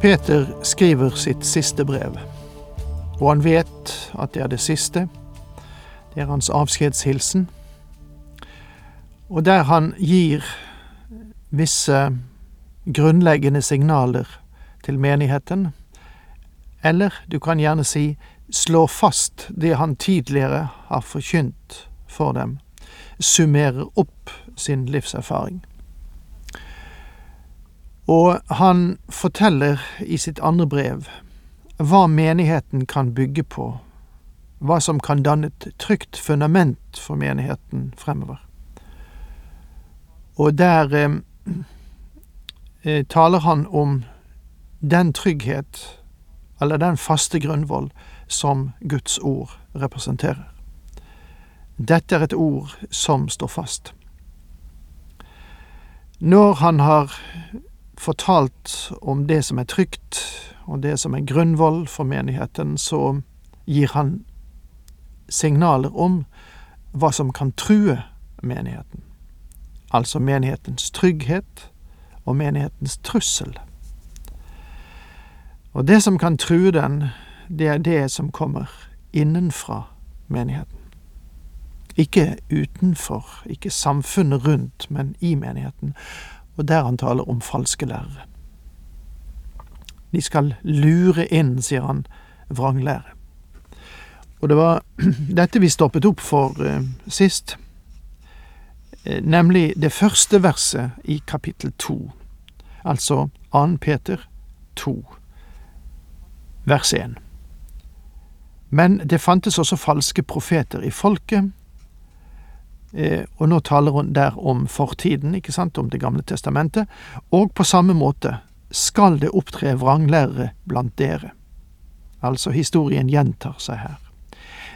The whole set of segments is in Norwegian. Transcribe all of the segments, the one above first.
Peter skriver sitt siste brev, og han vet at det er det siste. Det er hans avskjedshilsen. Og der han gir visse grunnleggende signaler til menigheten, eller du kan gjerne si slår fast det han tidligere har forkynt for dem, summerer opp sin livserfaring. Og han forteller i sitt andre brev hva menigheten kan bygge på, hva som kan danne et trygt fundament for menigheten fremover. Og der eh, eh, taler han om den trygghet, eller den faste grunnvoll, som Guds ord representerer. Dette er et ord som står fast. Når han har fortalt om det som er trygt, og det som er grunnvoll for menigheten, så gir han signaler om hva som kan true menigheten. Altså menighetens trygghet og menighetens trussel. Og det som kan true den, det er det som kommer innenfra menigheten. Ikke utenfor, ikke samfunnet rundt, men i menigheten og der han taler om falske lærere. De skal lure inn, sier han, vranglære. Og det var dette vi stoppet opp for eh, sist, eh, nemlig det første verset i kapittel to, altså 2. Peter 2, vers 1. Men det fantes også falske profeter i folket, og nå taler hun der om fortiden, ikke sant, om Det gamle testamentet. Og på samme måte skal det opptre vranglærere blant dere. Altså, historien gjentar seg her.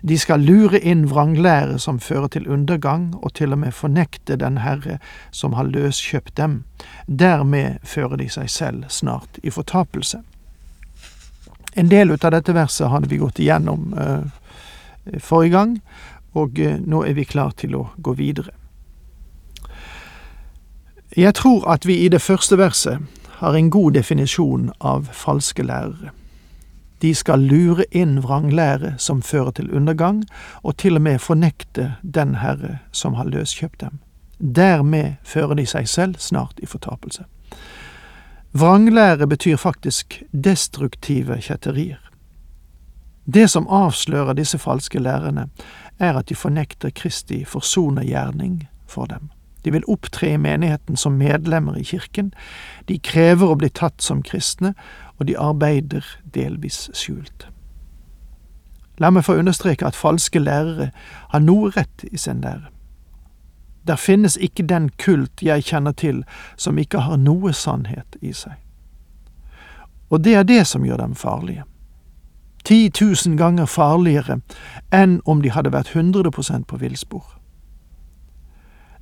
De skal lure inn vranglære som fører til undergang, og til og med fornekte den Herre som har løskjøpt dem. Dermed fører de seg selv snart i fortapelse. En del av dette verset hadde vi gått igjennom uh, forrige gang, og eh, nå er vi klar til å gå videre. Jeg tror at vi i det første verset har en god definisjon av falske lærere. De skal lure inn vranglære som fører til undergang, og til og med fornekte den Herre som har løskjøpt dem. Dermed fører de seg selv snart i fortapelse. Vranglære betyr faktisk destruktive kjetterier. Det som avslører disse falske lærerne, er at de fornekter Kristi forsonergjerning for dem. De vil opptre i menigheten som medlemmer i kirken, de krever å bli tatt som kristne, og de arbeider delvis skjult. La meg få understreke at falske lærere har noe rett i sin lære. Der finnes ikke den kult jeg kjenner til som ikke har noe sannhet i seg. Og det er det som gjør dem farlige ti tusen ganger farligere enn om de hadde vært 100% på villspor.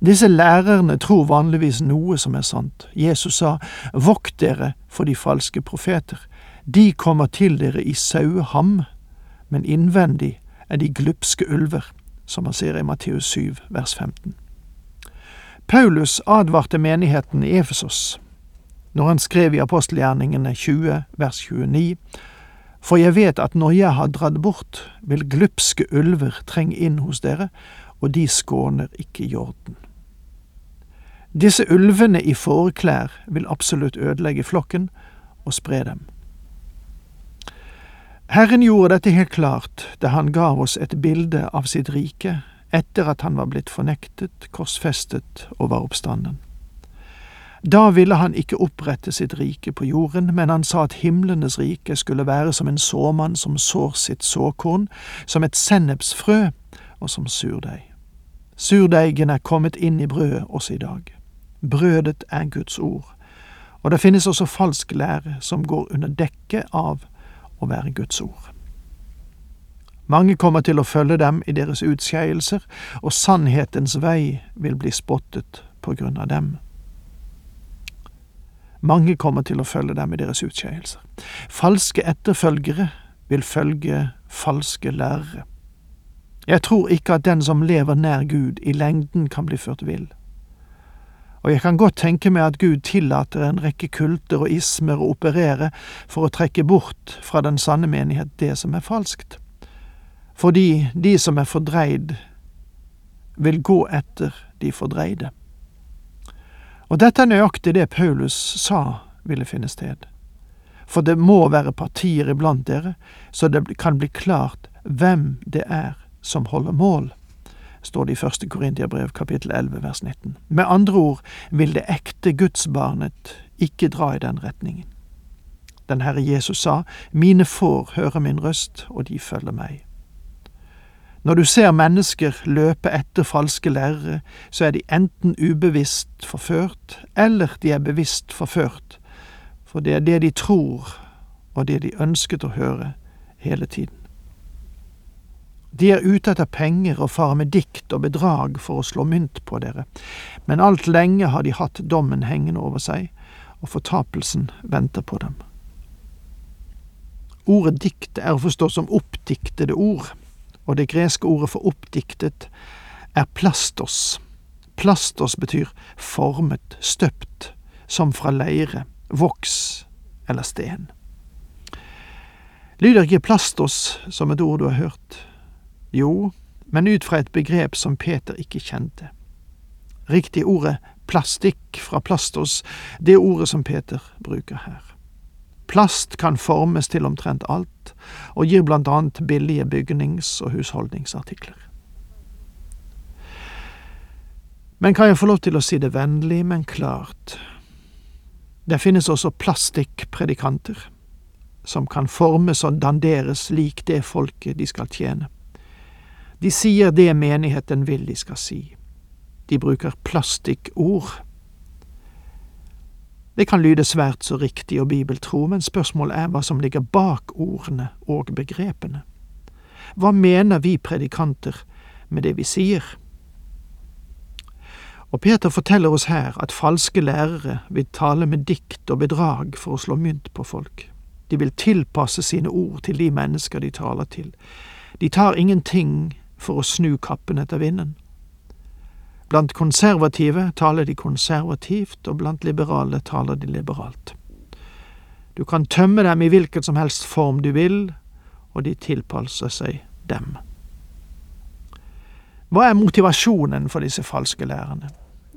Disse lærerne tror vanligvis noe som er sant. Jesus sa, vokt dere for de falske profeter. De kommer til dere i saueham, men innvendig er de glupske ulver, som man ser i Matteus 7, vers 15. Paulus advarte menigheten i Efesos når han skrev i apostelgjerningene 20, vers 29, for jeg vet at når jeg har dratt bort, vil glupske ulver trenge inn hos dere, og de skåner ikke hjorten. Disse ulvene i fåreklær vil absolutt ødelegge flokken og spre dem. Herren gjorde dette helt klart da han gav oss et bilde av sitt rike etter at han var blitt fornektet, korsfestet og var oppstanden. Da ville han ikke opprette sitt rike på jorden, men han sa at himlenes rike skulle være som en såmann som sår sitt såkorn, som et sennepsfrø og som surdeig. Surdeigen er kommet inn i brødet også i dag. Brødet er Guds ord, Og det finnes også falsk lære som går under dekke av å være Guds ord. Mange kommer til å følge dem i deres utskeielser, og sannhetens vei vil bli spottet på grunn av dem. Mange kommer til å følge dem i deres utskeielser. Falske etterfølgere vil følge falske lærere. Jeg tror ikke at den som lever nær Gud, i lengden kan bli ført vill. Og jeg kan godt tenke meg at Gud tillater en rekke kulter og ismer å operere for å trekke bort fra den sanne menighet det som er falskt. Fordi de som er fordreid, vil gå etter de fordreide. Og dette er nøyaktig det Paulus sa ville finne sted. For det må være partier iblant dere, så det kan bli klart hvem det er som holder mål, står det i første Korintiabrev kapittel 11 vers 19. Med andre ord vil det ekte gudsbarnet ikke dra i den retningen. Den Herre Jesus sa, Mine får høre min røst, og de følger meg. Når du ser mennesker løpe etter falske lærere, så er de enten ubevisst forført, eller de er bevisst forført, for det er det de tror, og det de ønsket å høre hele tiden. De er ute etter penger og farer med dikt og bedrag for å slå mynt på dere, men alt lenge har de hatt dommen hengende over seg, og fortapelsen venter på dem. Ordet dikt er å forstå som oppdiktede ord, og det greske ordet for oppdiktet er plastos. Plastos betyr formet, støpt, som fra leire, voks eller sten. Lyder ikke plastos som et ord du har hørt? Jo, men ut fra et begrep som Peter ikke kjente. Riktig ordet plastikk fra plastos, det ordet som Peter bruker her. Plast kan formes til omtrent alt, og gir blant annet billige bygnings- og husholdningsartikler. Men kan jeg få lov til å si det vennlig, men klart? Det finnes også plastikkpredikanter, som kan formes og danderes lik det folket de skal tjene. De sier det menigheten vil de skal si. De bruker plastikkord. Det kan lyde svært så riktig og bibeltro, men spørsmålet er hva som ligger bak ordene og begrepene. Hva mener vi predikanter med det vi sier? Og Peter forteller oss her at falske lærere vil tale med dikt og bedrag for å slå mynt på folk. De vil tilpasse sine ord til de mennesker de taler til. De tar ingenting for å snu kappen etter vinden. Blant konservative taler de konservativt, og blant liberale taler de liberalt. Du kan tømme dem i hvilken som helst form du vil, og de tilpasser seg dem. Hva er motivasjonen for disse falske lærerne?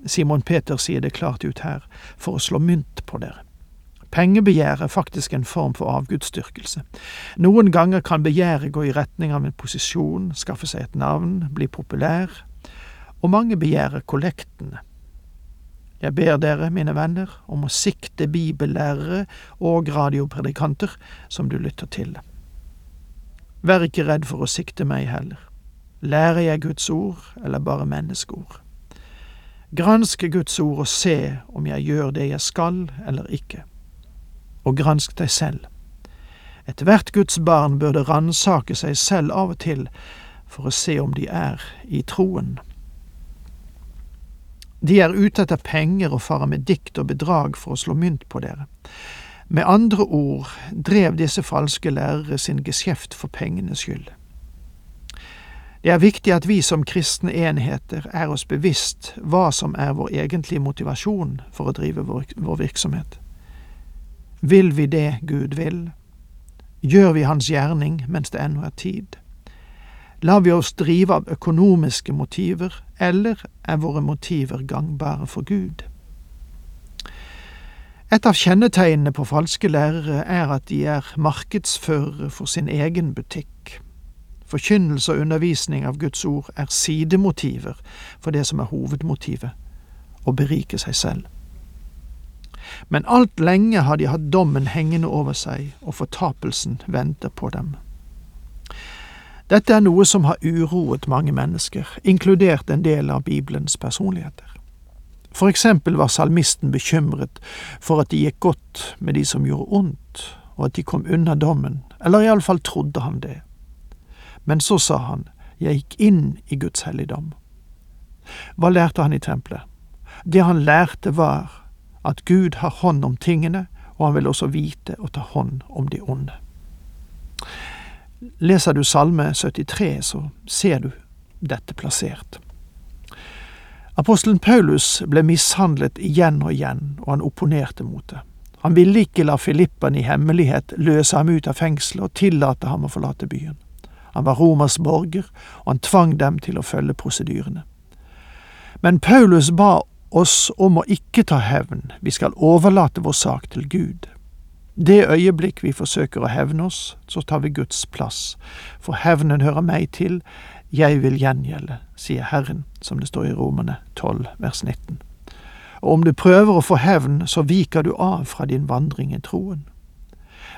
Simon Peter sier det klart ut her, for å slå mynt på dere. Pengebegjær er faktisk en form for avgudsdyrkelse. Noen ganger kan begjæret gå i retning av en posisjon, skaffe seg et navn, bli populær, og mange begjærer kollektene. Jeg ber dere, mine venner, om å sikte bibellærere og radiopredikanter som du lytter til. Vær ikke redd for å sikte meg heller. Lærer jeg Guds ord, eller bare menneskeord? Gransk Guds ord og se om jeg gjør det jeg skal eller ikke og gransk deg selv. Ethvert Guds barn burde ransake seg selv av og til for å se om de er i troen. De er ute etter penger og farer med dikt og bedrag for å slå mynt på dere. Med andre ord drev disse falske lærere sin geskjeft for pengenes skyld. Det er viktig at vi som kristne enheter er oss bevisst hva som er vår egentlige motivasjon for å drive vår, vår virksomhet. Vil vi det Gud vil? Gjør vi Hans gjerning mens det ennå er tid? Lar vi oss drive av økonomiske motiver, eller er våre motiver gangbare for Gud? Et av kjennetegnene på falske lærere er at de er markedsførere for sin egen butikk. Forkynnelse og undervisning av Guds ord er sidemotiver for det som er hovedmotivet å berike seg selv. Men alt lenge har de hatt dommen hengende over seg, og fortapelsen venter på dem. Dette er noe som har uroet mange mennesker, inkludert en del av Bibelens personligheter. For eksempel var salmisten bekymret for at det gikk godt med de som gjorde ondt, og at de kom unna dommen, eller iallfall trodde han det. Men så sa han, jeg gikk inn i Guds helligdom. Hva lærte han i tempelet? Det han lærte var at Gud har hånd om tingene, og han vil også vite å ta hånd om de onde. Leser du Salme 73, så ser du dette plassert. Apostelen Paulus ble mishandlet igjen og igjen, og han opponerte mot det. Han ville ikke la Filippen i hemmelighet løse ham ut av fengselet og tillate ham å forlate byen. Han var Romers borger, og han tvang dem til å følge prosedyrene. Men Paulus ba oss om å ikke ta hevn, vi skal overlate vår sak til Gud. Det øyeblikk vi forsøker å hevne oss, så tar vi Guds plass, for hevnen hører meg til, jeg vil gjengjelde, sier Herren, som det står i Romerne 12 vers 19. Og om du prøver å få hevn, så viker du av fra din vandring i troen.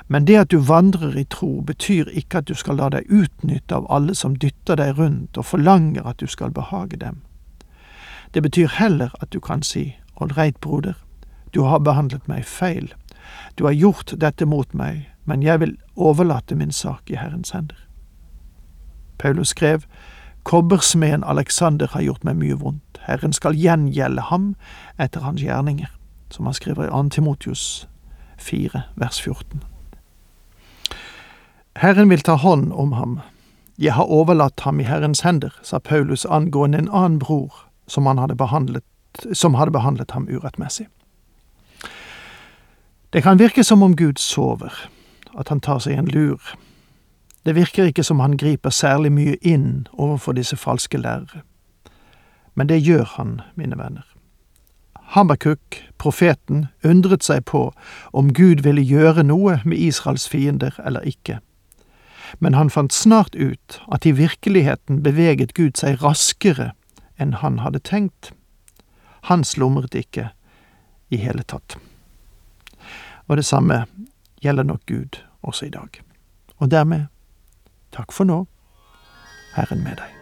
Men det at du vandrer i tro, betyr ikke at du skal la deg utnytte av alle som dytter deg rundt og forlanger at du skal behage dem. Det betyr heller at du kan si, ålreit, broder, du har behandlet meg feil, du har gjort dette mot meg, men jeg vil overlate min sak i Herrens hender. Paulus skrev, Kobbersmeden Alexander har gjort meg mye vondt, Herren skal gjengjelde ham etter hans gjerninger, som han skriver i Antimotius 4, vers 14. Herren vil ta hånd om ham. Jeg har overlatt ham i Herrens hender, sa Paulus angående en annen bror som, hadde behandlet, som hadde behandlet ham urettmessig. Det kan virke som om Gud sover, at han tar seg en lur. Det virker ikke som han griper særlig mye inn overfor disse falske lærere. Men det gjør han, mine venner. Habakuk, profeten, undret seg på om Gud ville gjøre noe med Israels fiender eller ikke. Men han fant snart ut at i virkeligheten beveget Gud seg raskere enn han hadde tenkt. Han slumret ikke i hele tatt. Og det samme gjelder nok Gud også i dag. Og dermed takk for nå, Herren med deg.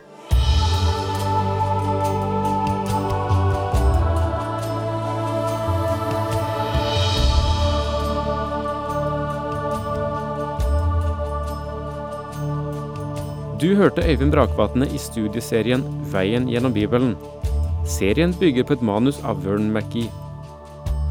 Du hørte Øyvind Brakvatne i studieserien Veien gjennom Bibelen. Serien bygger på et manus av Vern McGee.